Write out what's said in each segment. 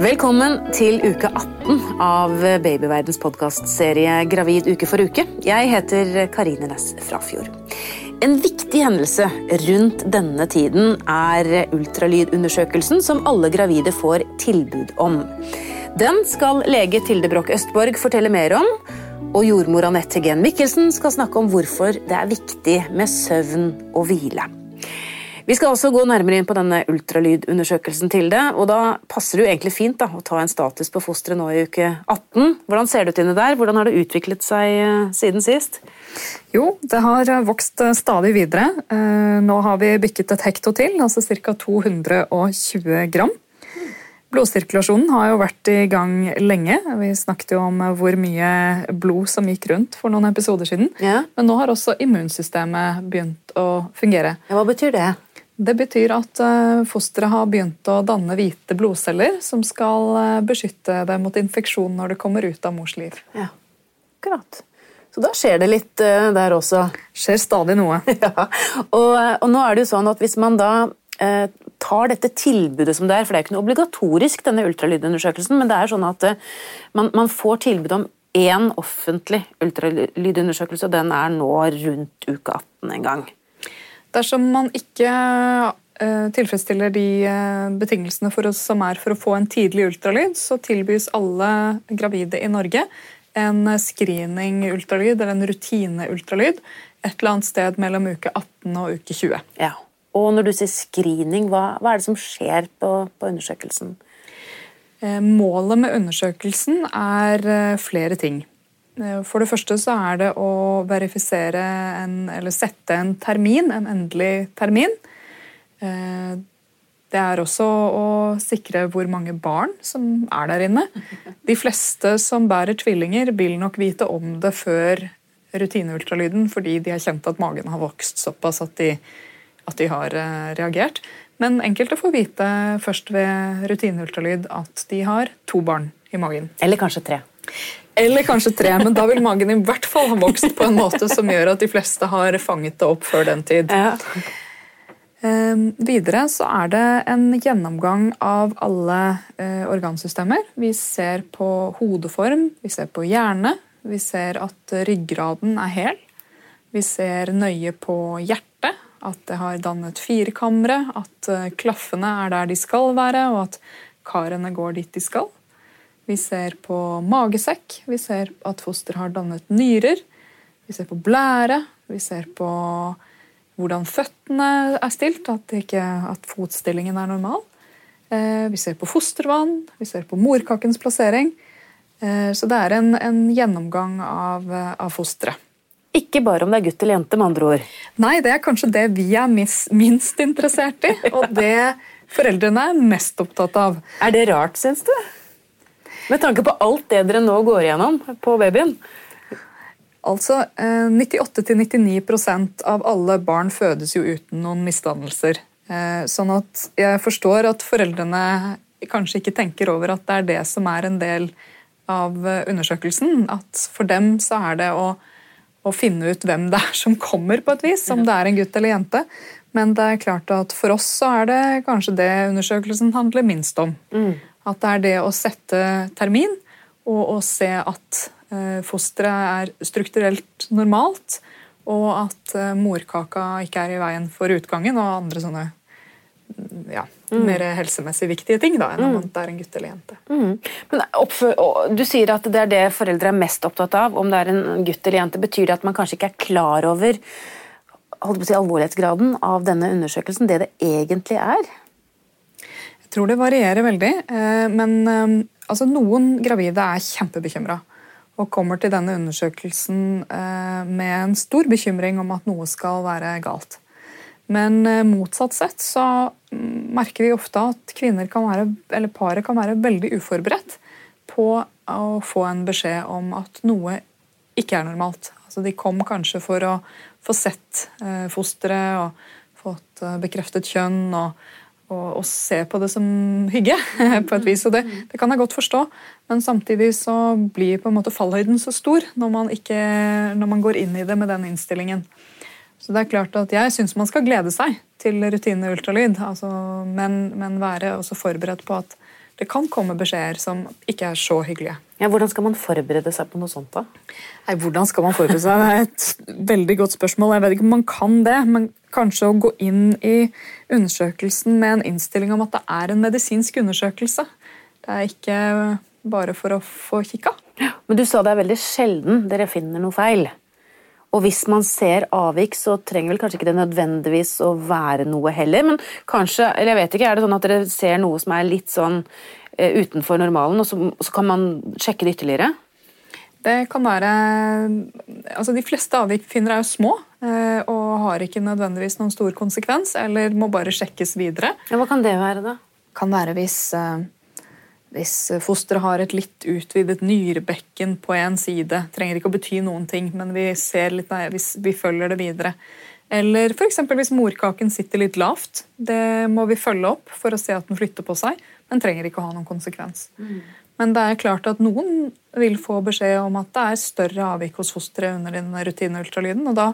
Velkommen til uke 18 av Babyverdens podkastserie Gravid uke for uke. Jeg heter Karine Næss Frafjord. En viktig hendelse rundt denne tiden er ultralydundersøkelsen som alle gravide får tilbud om. Den skal lege Tilde Broch Østborg fortelle mer om, og jordmor Anette Gen Mikkelsen skal snakke om hvorfor det er viktig med søvn og hvile. Vi skal også gå nærmere inn på denne ultralydundersøkelsen til det, og da passer det jo egentlig fint da, å ta en status på fosteret nå i uke 18. Hvordan ser det ut inne der? Hvordan har det utviklet seg eh, siden sist? Jo, det har vokst eh, stadig videre. Eh, nå har vi bykket et hekto til, altså ca. 220 gram. Blodsirkulasjonen har jo vært i gang lenge. Vi snakket jo om hvor mye blod som gikk rundt for noen episoder siden. Ja. Men nå har også immunsystemet begynt å fungere. Ja, hva betyr det? Det betyr at eh, fosteret har begynt å danne hvite blodceller som skal eh, beskytte det mot infeksjon når det kommer ut av mors liv. Ja, akkurat. Så da skjer det litt eh, der også. Skjer stadig noe. Ja, og, og nå er det jo sånn at hvis man da eh, tar dette tilbudet som det er, for det er ikke noe obligatorisk, denne ultralydundersøkelsen, men det er sånn at eh, man, man får tilbud om én offentlig ultralydundersøkelse, og den er nå rundt uke 18 en gang. Dersom man ikke eh, tilfredsstiller de eh, betingelsene for oss som er for å få en tidlig ultralyd, så tilbys alle gravide i Norge en screening-ultralyd eller en rutine-ultralyd et eller annet sted mellom uke 18 og uke 20. Ja. Og når du sier screening, hva, hva er det som skjer på, på undersøkelsen? Eh, Målet med undersøkelsen er flere ting. Eh, For det første så er det å verifisere en, eller sette en termin, en endelig termin. Eh, Det er også å sikre hvor mange barn som er der inne. De fleste som bærer tvillinger, vil nok vite om det før rutineultralyden, fordi de har kjent at magen har vokst såpass at de, at de har eh, reagert. Men enkelte får vite først ved rutineultralyd at de har to barn i magen. Eller kanskje tre. Eller kanskje tre, men da vil magen i hvert fall ha vokst på en måte som gjør at de fleste har fanget det opp før den tid. Ja. Eh, videre så er det en gjennomgang av alle eh, organsystemer. Vi ser på hodeform, vi ser på hjerne, vi ser at ryggraden er hel. Vi ser nøye på hjertet, at det har dannet firkamre, at eh, klaffene er der de skal være, og at karene går dit de skal. Vi ser på magesekk, vi ser at foster har dannet nyrer. Vi ser på blære, vi ser på hvordan føttene er stilt, at, ikke, at fotstillingen er normal. Eh, Vi ser på fostervann, vi ser på morkakens plassering. Eh, Så det er en, en gjennomgang av, av fosteret. Ikke bare om det er gutt eller jente, med andre ord. Nei, det er kanskje det vi er minst interessert i, og det foreldrene er mest opptatt av. Er det rart, syns du? Med tanke på alt det dere nå går igjennom på babyen. Altså, eh, 98-99% av alle barn fødes jo uten noen misdannelser. Eh, Sånn at jeg forstår at foreldrene kanskje ikke tenker over at det er det som er en del av eh, undersøkelsen. At for dem så er det å, å finne ut hvem det er som kommer, på et vis. Om det er en gutt eller jente. Men det er klart at for oss så er det kanskje det undersøkelsen handler minst om. At det er det å sette termin og å se at eh, fosteret er strukturelt normalt, og at eh, morkaka ikke er i veien for utgangen og andre sånne mm, mer helsemessig viktige ting da, enn om det er en gutt eller jente. Mm. Men oppfør, du sier at det er det foreldre er mest opptatt av, om det er en gutt eller jente. Betyr det at man kanskje ikke er klar over holdt på å si, alvorlighetsgraden av denne undersøkelsen, det det egentlig er? Tror det varierer veldig, eh, men eh, altså, noen gravide er kjempebekymra og kommer til denne undersøkelsen eh, med en stor bekymring om at noe skal være galt. Men motsatt sett så mm, merker vi ofte at kvinner kan være, eller paret kan være veldig uforberedt på å få en beskjed om at noe ikke er normalt. Altså, de kom kanskje for å få sett fosteret og fått bekreftet kjønn. og og, og se på det som hygge, på et vis. Og det, det kan jeg godt forstå, men samtidig så blir på en måte fallhøyden så stor når man, ikke, når man går inn i det med den innstillingen. Så det er klart at Jeg syns man skal glede seg til rutine ultralyd, altså, men, men være også forberedt på at det kan komme beskjeder som ikke er så hyggelige. Ja, hvordan skal man forberede seg på noe sånt? da? Nei, Hvordan skal man forberede seg? Det er et veldig godt spørsmål. Jeg vet ikke om man kan det, men kanskje å gå inn i undersøkelsen med en innstilling om at det er en medisinsk undersøkelse. Det er ikke bare for å få kikka. Men du sa det er veldig sjelden dere finner noe feil. Og hvis man ser avvik, så trenger vel kanskje ikke det nødvendigvis å være noe heller, men kanskje, eller jeg vet ikke, er det sånn at dere ser noe som er litt sånn eh, utenfor normalen, og så, så kan man sjekke det ytterligere? Det kan være altså De fleste avvik finner er jo små og har ikke nødvendigvis noen stor konsekvens, eller må bare sjekkes videre. Ja, Hva kan det være, da? kan være hvis, eh, hvis fosteret har et litt utvidet nyrebekken på én side. Trenger ikke å bety noen ting, men vi, ser litt, nei, vi, vi følger det videre. Eller f.eks. hvis morkaken sitter litt lavt. Det må vi følge opp for å se at den flytter på seg, men trenger ikke å ha noen konsekvens. Men det er klart at noen vil få beskjed om at det er større avvik hos fosteret under den rutineultralyden, og da,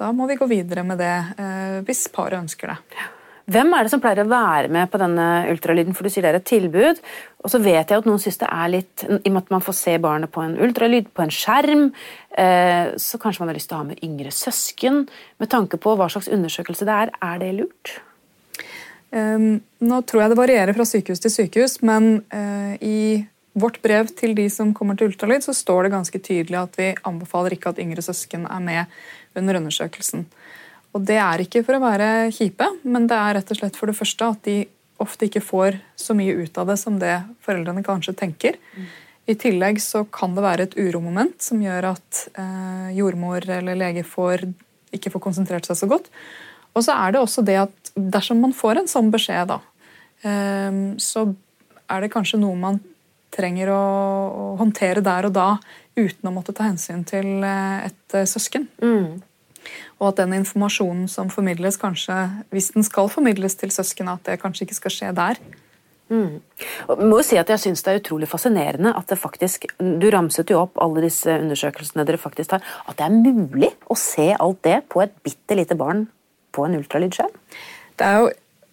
da må vi gå videre med det eh, hvis paret ønsker det. Hvem er det som pleier å være med på denne ultralyden? For du sier det er et tilbud. Og så vet jeg at noen syns det er litt I og med at man får se barnet på en ultralyd på en skjerm, eh, så kanskje man har lyst til å ha med yngre søsken. Med tanke på hva slags undersøkelse det er, er det lurt? Um, nå tror jeg det varierer fra sykehus til sykehus, men uh, i vårt brev til de som kommer til ultralyd, så står det ganske tydelig at vi anbefaler ikke at yngre søsken er med under undersøkelsen. Og Det er ikke for å være kjipe, men det er rett og slett for det første at de ofte ikke får så mye ut av det som det foreldrene kanskje tenker. I tillegg så kan det være et uromoment som gjør at eh, jordmor eller lege får, ikke får konsentrert seg så godt. Og så er det også det at dersom man får en sånn beskjed, da, eh, så er det kanskje noe man trenger å, å håndtere der og da uten å måtte ta hensyn til eh, et søsken. søsken. Og at den informasjonen som formidles, kanskje, hvis den skal formidles til søsken, at det kanskje ikke skal skje der. Og jeg må jo si at jeg synes Det er utrolig fascinerende at det faktisk Du ramset jo opp alle disse undersøkelsene dere faktisk har. At det er mulig å se alt det på et bitte lite barn på en ultralydskjerm? Det er jo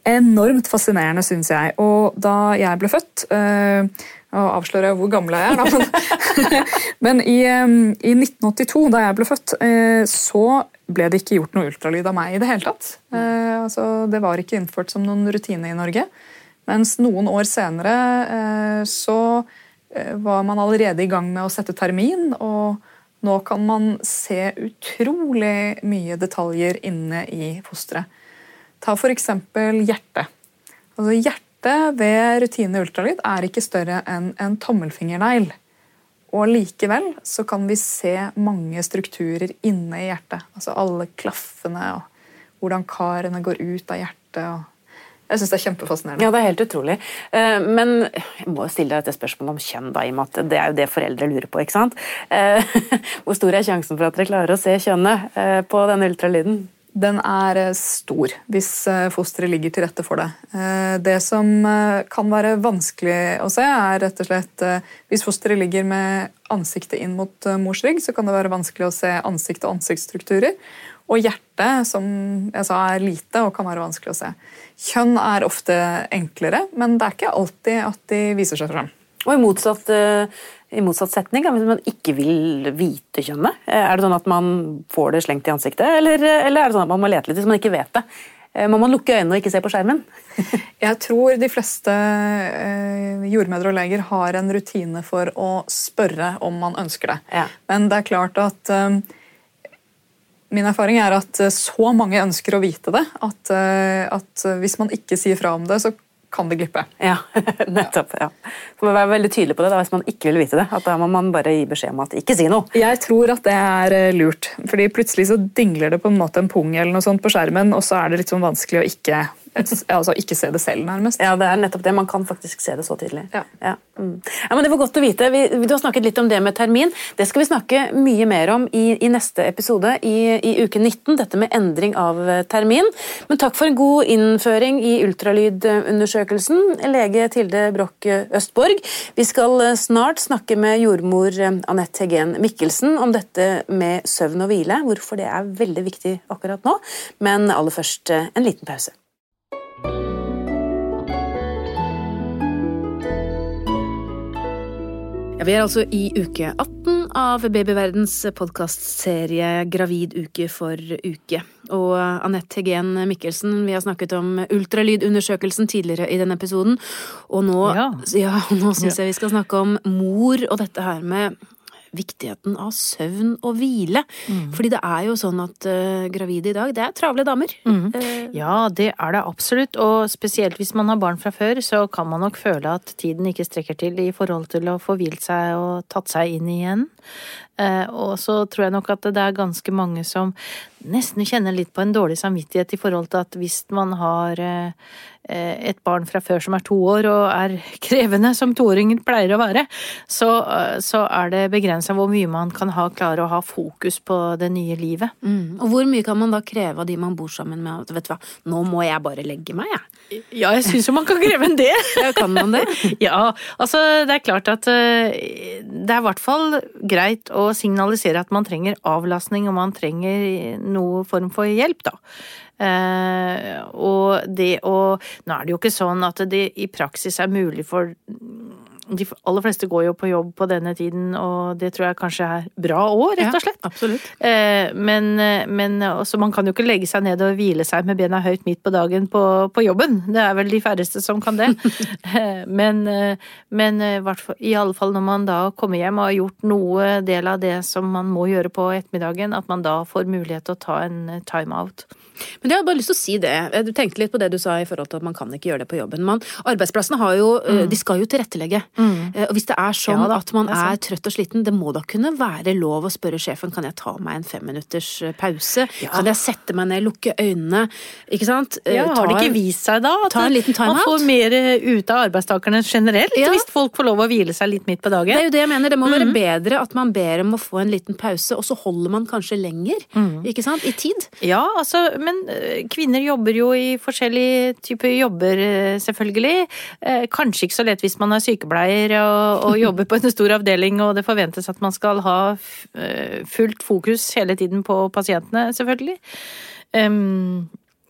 enormt fascinerende, syns jeg. Og da jeg ble født øh, Avslører jeg hvor gammel jeg er, da. Men i, i 1982, da jeg ble født, øh, så ble det ikke gjort noe ultralyd av meg i det hele tatt. Eh, altså, det var ikke innført som noen rutine i Norge. Mens noen år senere eh, så eh, var man allerede i gang med å sette termin, og nå kan man se utrolig mye detaljer inne i fosteret. Ta f.eks. hjertet. Altså, hjertet ved rutine ultralyd er ikke større enn en tommelfingernegl. Og likevel så kan vi se mange strukturer inne i hjertet. Altså alle klaffene og hvordan karene går ut av hjertet. og jeg synes det er kjempefascinerende. Ja, det er helt utrolig. Eh, men jeg må jo stille deg et spørsmål om kjønn, da, i og med at det er jo det foreldre lurer på. ikke sant? Eh, hvor stor er sjansen for at dere klarer å se kjønnet eh, på denne ultralyden? Den er stor hvis fosteret ligger til rette for det. Det som kan være vanskelig å se, er rett og slett hvis fosteret ligger med ansiktet inn mot mors rygg, så kan det være vanskelig å se ansikt og ansiktsstrukturer. Og hjertet, som jeg sa, er lite og kan være vanskelig å se. Kjønn er ofte enklere, men det er ikke alltid at de viser seg fram. Og i motsatt, i motsatt setning, hvis man ikke vil vite kjønnet, er det sånn at man får det slengt i ansiktet, eller, eller er det sånn at man må lete litt hvis man ikke vet det? Må man lukke øynene og ikke se på skjermen? Jeg tror de fleste jordmødre og leger har en rutine for å spørre om man ønsker det. Ja. Men det er klart at Min erfaring er at så mange ønsker å vite det at, at hvis man ikke sier fra om det, så kan det glippe. Ja, nettopp. Ja. Så må være veldig tydelig på det da, hvis man ikke vil vite det. at Da må man bare gi beskjed om at ikke si noe. Jeg tror at det er lurt. fordi plutselig så dingler det på en måte en pung eller noe sånt på skjermen, og så er det litt sånn vanskelig å ikke, altså ikke se det selv, nærmest. Ja, det er nettopp det. Man kan faktisk se det så tidlig. Ja. Ja. Mm. ja men Det var godt å vite. Vi, du har snakket litt om det med termin. Det skal vi snakke mye mer om i, i neste episode, i, i, uke 19. Dette med endring av termin. Men takk for en god innføring i ultralydundersøkelsen, lege Tilde Broch Østborg. Vi skal snart snakke med jordmor Anette Hegen Mikkelsen om dette med søvn og hvile, hvorfor det er veldig viktig akkurat nå. Men aller først en liten pause. Ja, vi er altså i uke 18 av Babyverdens podkastserie Gravid uke for uke. Og Anette Hegen Mikkelsen, vi har snakket om ultralydundersøkelsen tidligere i denne episoden. Og nå, Ja. ja, nå syns jeg vi skal snakke om mor og dette her med viktigheten av søvn og hvile. Fordi det er jo sånn at uh, gravide i dag, det er travle damer. Eh, Ja, det er det absolutt, og spesielt hvis man har barn fra før, så kan man nok føle at tiden ikke strekker til i forhold til å få hvilt seg og tatt seg inn igjen. Eh, Og så tror jeg nok at det er ganske mange som nesten kjenner litt på en dårlig samvittighet i forhold til at hvis man har eh, eh, et barn fra før som er to år og er krevende, som toåringer pleier å være, så, så er det begrensa hvor mye man kan ha, klare å ha fokus på det nye livet. Mm. Og hvor mye kan man da kreve av de man bor sammen med? At, vet du hva, nå må jeg bare legge meg, jeg. Ja, jeg syns jo man kan kreve en det. Ja, kan man det? Ja, altså det er klart at det er i hvert fall greit å signalisere at man trenger avlastning og man trenger noe form for hjelp, da. Eh, og det å Nå er det jo ikke sånn at det i praksis er mulig for de aller fleste går jo på jobb på denne tiden, og det tror jeg kanskje er bra òg, rett og slett. Ja, absolutt. Eh, Men, men også, man kan jo ikke legge seg ned og hvile seg med bena høyt midt på dagen på, på jobben. Det er vel de færreste som kan det. Eh, men, eh, men eh, i alle fall når man da kommer hjem og har gjort noe del av det som man må gjøre på ettermiddagen, at man da får mulighet til å ta en eh, timeout. Men jeg har bare lyst til å si det. Du tenkte litt på det du sa i forhold til at man kan ikke gjøre det på jobben. Man, arbeidsplassene har jo, de skal jo tilrettelegge. Eh, Og hvis det er sånn Ja da, at man er er trøtt og sliten, det må da kunne være lov å spørre sjefen kan jeg ta meg en femminutters pause, pause. Kan jeg sette meg ned, lukke øynene? Ikke sant? Eh, Ja, ta har det ikke vist seg da at ta en liten man får mer eh, ut av arbeidstakerne generelt, Ja. hvis folk får lov å hvile seg litt midt på dagen? Det er jo det jeg mener. Det må være bedre at man ber om å få en liten pause, og så holder man kanskje lenger. mm. Ikke sant? I tid. Ja, altså, men eh, kvinner jobber jo i forskjellige typer jobber, eh, selvfølgelig. Eh, Kanskje ikke så lett hvis man er sykepleier og, og jobber på en stor avdeling og det forventes at man skal ha eh, fullt fokus hele tiden på pasientene, selvfølgelig. Em,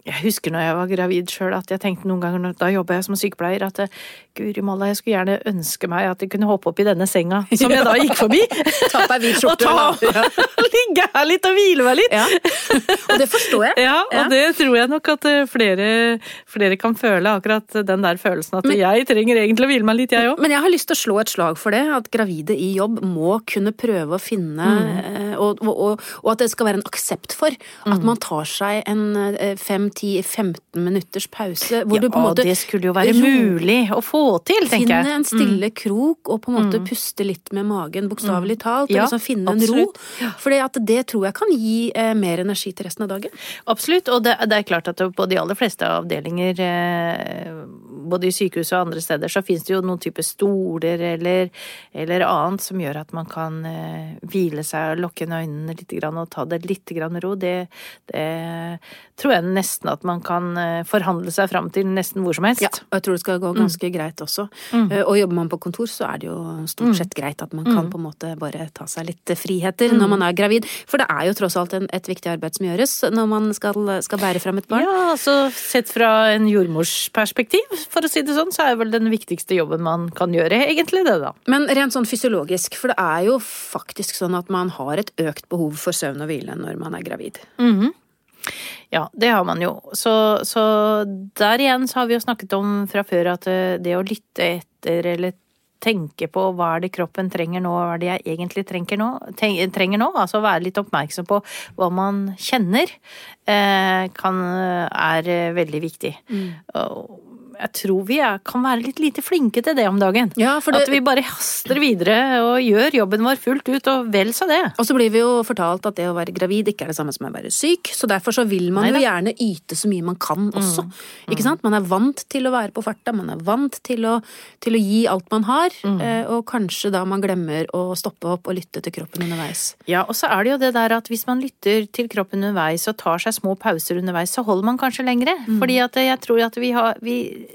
jeg husker når jeg var gravid sjøl at jeg tenkte noen ganger, da jobba jeg som sykepleier, at eh, guri malla, jeg skulle gjerne ønske meg at jeg kunne hoppe opp i denne senga som jeg da gikk forbi. Ta på deg hvit og skjorte. ta, Ja. ligge her litt og hvile meg litt. Ja. Og det forstår jeg. Ja, og Ja. det tror jeg nok at eh, flere, flere kan føle, akkurat den der følelsen at jeg trenger egentlig å hvile meg litt, jeg òg. Men jeg har lyst til å slå et slag for det, at gravide i jobb må kunne prøve å finne Mm. eh, og, og, og, og at det skal være en aksept for Mm. at man tar seg en 5-10-15 minutters pause, hvor Ja, du på en måte det skulle jo være mulig å få til, tenker jeg. Finne en stille krok og på en måte puste litt med magen, bokstavelig talt. Og Ja, liksom finne en ro. For det tror jeg kan gi eh, mer energi til resten av dagen. Absolutt, og det, det er klart at på de aller fleste avdelinger, eh, både i sykehus og andre steder, så finnes det jo noen type stoler eller, eller annet som gjør at man kan eh, hvile seg og lukke øynene litt grann, og ta det litt grann med ro. Det, det tror jeg nesten at man kan eh, forhandle seg fram til nesten hvor som helst. Ja, og jeg tror det skal gå ganske greit også. Mm. Eh, Og jobber man på kontor, så er det jo stort sett greit at man Mm. kan på en måte bare ta seg litt friheter når man er gravid. For det er jo tross alt en, et viktig arbeid som gjøres når man skal, skal bære frem et barn. Ja, altså sett fra en jordmorsperspektiv, for å si det sånn, så er vel den viktigste jobben man kan gjøre, egentlig det, da. Men rent sånn fysiologisk, for det er jo faktisk sånn at man har et økt behov for søvn og hvile når man er gravid. Ja, det har man jo. Så, så der igjen så har vi jo snakket om fra før at eh, det å lytte etter eller tenke på hva er det kroppen trenger nå, hva er det jeg egentlig trenger nå, trenger nå altså være litt oppmerksom på hva man kjenner, eh, kan, er eh, veldig viktig. Og jeg tror vi er, kan være litt lite flinke til det om dagen. Ja, for det- At vi bare haster videre og gjør jobben vår fullt ut, og vel så det. Og så blir vi jo fortalt at det å være gravid ikke er det samme som å være syk, så derfor så vil man jo gjerne yte så mye man kan også. Ikke sant? Man er vant til å være på farta, man er vant til å, til å gi alt man har, mm. og kanskje da man glemmer å stoppe opp og lytte til kroppen underveis. Ja, og så er det jo det der at hvis man lytter til kroppen underveis og tar seg små pauser underveis, så holder man kanskje lengre. Fordi at jeg tror at vi har vi,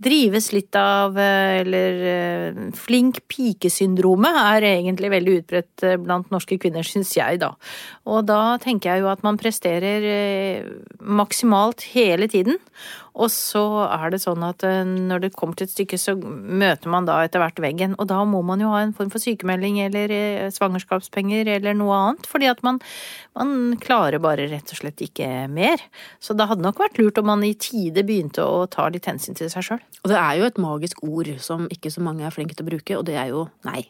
drives litt av Eller eh, flink pike-syndromet er egentlig veldig utbredt eh, blant norske kvinner, syns jeg, da. Og da tenker jeg jo at man presterer eh, maksimalt hele tiden. Og så er det sånn at når det kommer til et stykke, så møter man da etter hvert veggen. Og da må man jo ha en form for sykemelding eller svangerskapspenger eller noe annet. Fordi at man, man klarer bare rett og slett ikke mer. Så det hadde nok vært lurt om man i tide begynte å ta litt hensyn til seg sjøl. Og det er jo et magisk ord som ikke så mange er flinke til å bruke, og det er jo nei.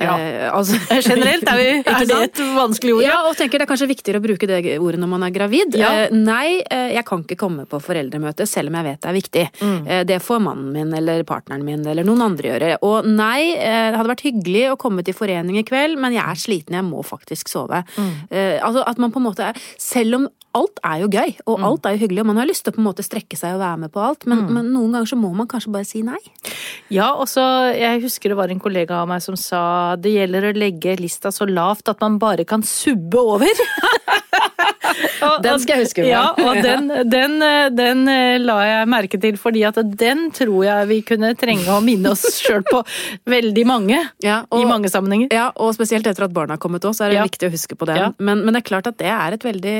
Ja. Eh, altså, Generelt er, vi, er, det et vanskelig ord. Ja, og tenker det er kanskje viktigere å bruke det ordet når man er gravid. Ja. Eh, nei, eh, jeg kan ikke komme på foreldremøte selv om jeg vet det er viktig. Mm. Eh, det får mannen min eller partneren min eller noen andre gjøre. Og nei, det hadde vært hyggelig å komme til forening i kveld, men jeg er sliten, jeg må faktisk sove. Mm. Altså at man på en måte er Selv om alt er jo gøy, og mm. alt er jo hyggelig, og man har lyst til å på en måte strekke seg og være med på alt, men, mm. men noen ganger så må man kanskje bare si nei. Ja, og så Jeg husker det var en kollega av meg som sa det gjelder å legge lista så lavt at man bare kan subbe over. den skal jeg huske Med. Ja, og den, den, den, la jeg merke til, fordi at den tror jeg vi kunne trenge å minne oss sjøl på veldig mange. Ja, og, I mange sammenhenger. Ja, og spesielt etter at barna har kommet òg, så er det ja. viktig å huske på den. Men, men, det er klart at det er et veldig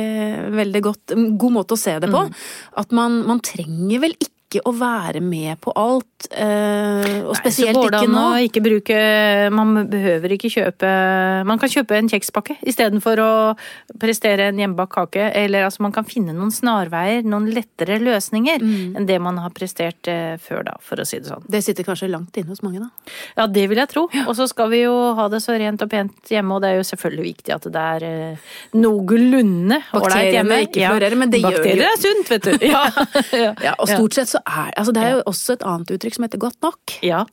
veldig godt, god måte å se det på. Mm. At man, man trenger vel ikke ikke å være med på alt. Eh, og spesielt Nei, ikke nå. Ikke bruke, man behøver ikke kjøpe Man kan kjøpe en kjekspakke istedenfor å prestere en hjemmebakt kake. Eller altså, man kan finne noen snarveier, noen lettere løsninger mm. enn det man har prestert eh, før, da, for å si det sånn. Det sitter kanskje langt inne hos mange, da? Ja, det vil jeg tro. Og så skal vi jo ha det så rent og pent hjemme, og det er jo selvfølgelig viktig at det er eh, noenlunde ålreit hjemme. Bakteriene ikke florerer, men det Bakterier gjør det. er sunt, vet du. Ja. ja, og stort sett så er altså Det er jo også et annet uttrykk som heter godt nok. Ja.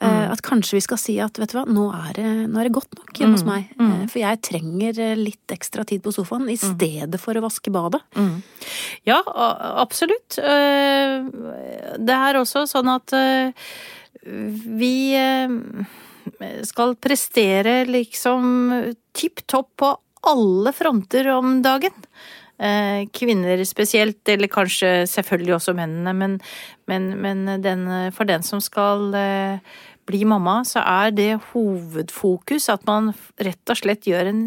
Eh, mm. At kanskje vi skal si at vet du hva, nå er det, nå er det godt nok hjemme mm. hos meg. Mm. Eh, for jeg trenger eh, litt ekstra tid på sofaen i mm. stedet for å vaske badet. Mm. Ja, absolutt. Det er også sånn at vi skal prestere liksom tipp topp på alle fronter om dagen. Eh, kvinner spesielt, eller kanskje selvfølgelig også mennene, men, men, men den, for den som skal eh, bli mamma, så er det hovedfokus at man rett og slett gjør en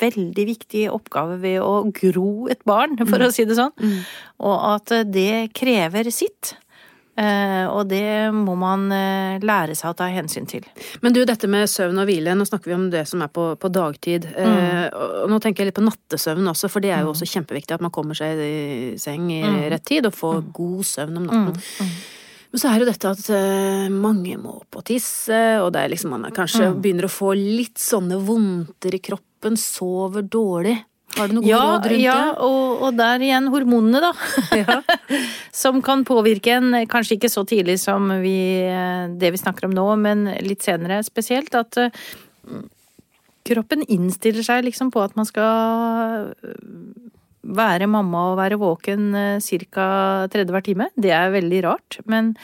veldig viktig oppgave ved å gro et barn, for å mm. si det sånn. Mm. Og at det krever sitt. Eh, og det må man eh, lære seg å ta hensyn til. Men du, dette med søvn og hvile, nå snakker vi om det som er på, på dagtid. Eh, mm. Og nå tenker jeg litt på nattesøvn også, for det er jo mm. også kjempeviktig at man kommer seg i seng i mm. rett tid og får mm. god søvn om natten. Mm. Mm. Men så er det jo dette at mange må på tisse, og det er liksom man kanskje begynner å få litt sånne vondter i kroppen, sover dårlig. Har du noen ja, råd rundt ja, det? Ja, og, og, der igjen hormonene, da. Ja. som kan påvirke en, kanskje ikke så tidlig som vi, det vi snakker om nå, men litt senere spesielt. At uh, kroppen innstiller seg liksom på at man skal være mamma og være våken ca. tredje hver time. Det er veldig rart, men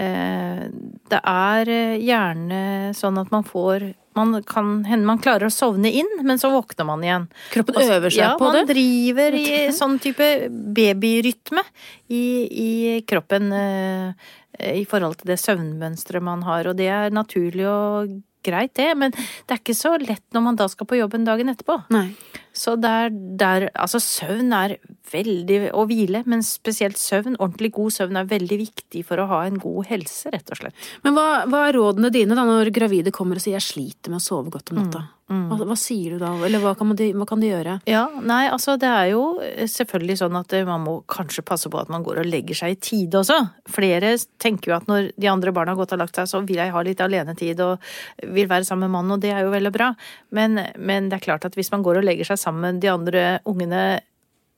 det er gjerne sånn at man får man kan hende man klarer å sovne inn, men så våkner man igjen. Kroppen øver seg ja, på det? Ja, man driver i sånn type babyrytme i, i kroppen eh, i forhold til det søvnmønsteret man har, og det er naturlig og greit, det, men det er ikke så lett når man da skal på jobben dagen etterpå. Nei. Så der, der Altså, søvn er veldig Og hvile, men spesielt søvn, ordentlig god søvn, er veldig viktig for å ha en god helse, rett og slett. Men hva, hva er rådene dine da når gravide kommer og sier 'jeg sliter med å sove godt om natta'? Mm. Mm. Hva, sier du da, eller hva kan, de, hva kan, de, gjøre? Ja, nei, altså det er jo selvfølgelig sånn at man må kanskje passe på at man går og legger seg i tide også. Flere tenker jo at når de andre barna har gått og lagt seg, så vil jeg ha litt alenetid og vil være sammen med mannen, og det er jo veldig bra. Men, men det er klart at hvis man går og legger seg sammen med de andre ungene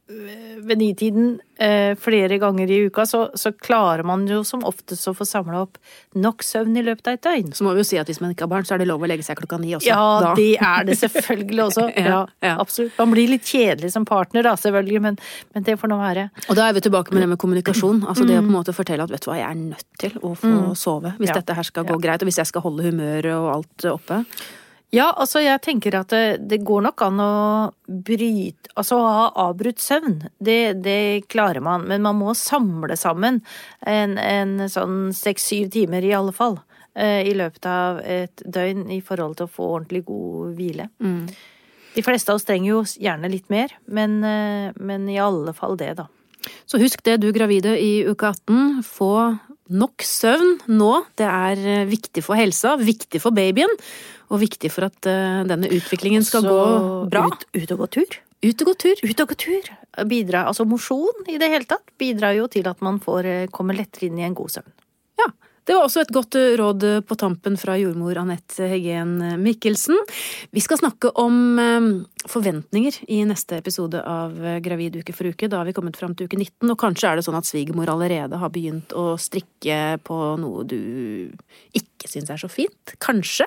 ved nitiden eh, flere ganger i uka, så, så, klarer man jo som oftest å få samla opp nok søvn i løpet av et døgn. Så må vi jo si at hvis man ikke har barn, så er det lov å legge seg klokka ni også. Ja, da. det er det selvfølgelig også. ja, ja, absolutt. Man blir litt kjedelig som partner da, selvfølgelig, men, men, det får nå være. Og da er vi tilbake med det med kommunikasjon. Altså det å på en måte fortelle at vet du hva, jeg er nødt til å få mm. sove hvis ja. dette her skal gå greit, og hvis jeg skal holde humøret og alt oppe. Ja, altså jeg tenker at det, det går nok an å bryte Altså å ha avbrutt søvn, det, det, klarer man. Men man må samle sammen en, en sånn seks-syv timer i alle fall. Eh, I løpet av et døgn i forhold til å få ordentlig god hvile. Mm. De fleste av oss trenger jo gjerne litt mer, men, eh, men i alle fall det, da. Så husk det, du gravide i uke 18. Få nok søvn nå. Det er eh, viktig for helsa, viktig for babyen og viktig for at uh, denne utviklingen skal gå bra. Ut, ut, og gå tur. Ut og gå tur. Ut og gå tur. Bidra, altså mosjon i det hele tatt bidrar jo til at man får kommer komme lettere inn i en god søvn. Ja. Det var også et godt eh, råd på tampen fra jordmor Anette Heggen Mikkelsen. Vi skal snakke om forventninger i neste episode av Gravid uke for uke. Da har vi kommet fram til uke 19, og kanskje er det sånn at svigermor allerede har begynt å strikke på noe du ikke ikke syns er så fint, kanskje.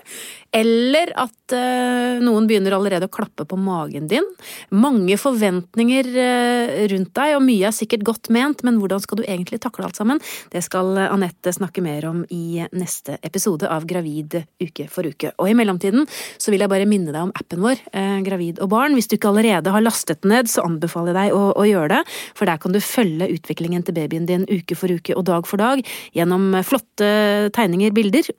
Eller at uh, noen begynner allerede å klappe på magen din. Mange forventninger uh, rundt deg, og mye er sikkert godt ment, men hvordan skal du egentlig takle alt sammen? Det skal Anette snakke mer om i neste episode av Gravid uke for uke. Og i mellomtiden så vil jeg bare minne deg om appen vår, uh, Gravid og barn. Hvis du ikke allerede har lastet den ned, så anbefaler jeg deg å, å gjøre det, for der kan du følge utviklingen til babyen din uke for uke og dag for dag gjennom flotte tegninger, bilder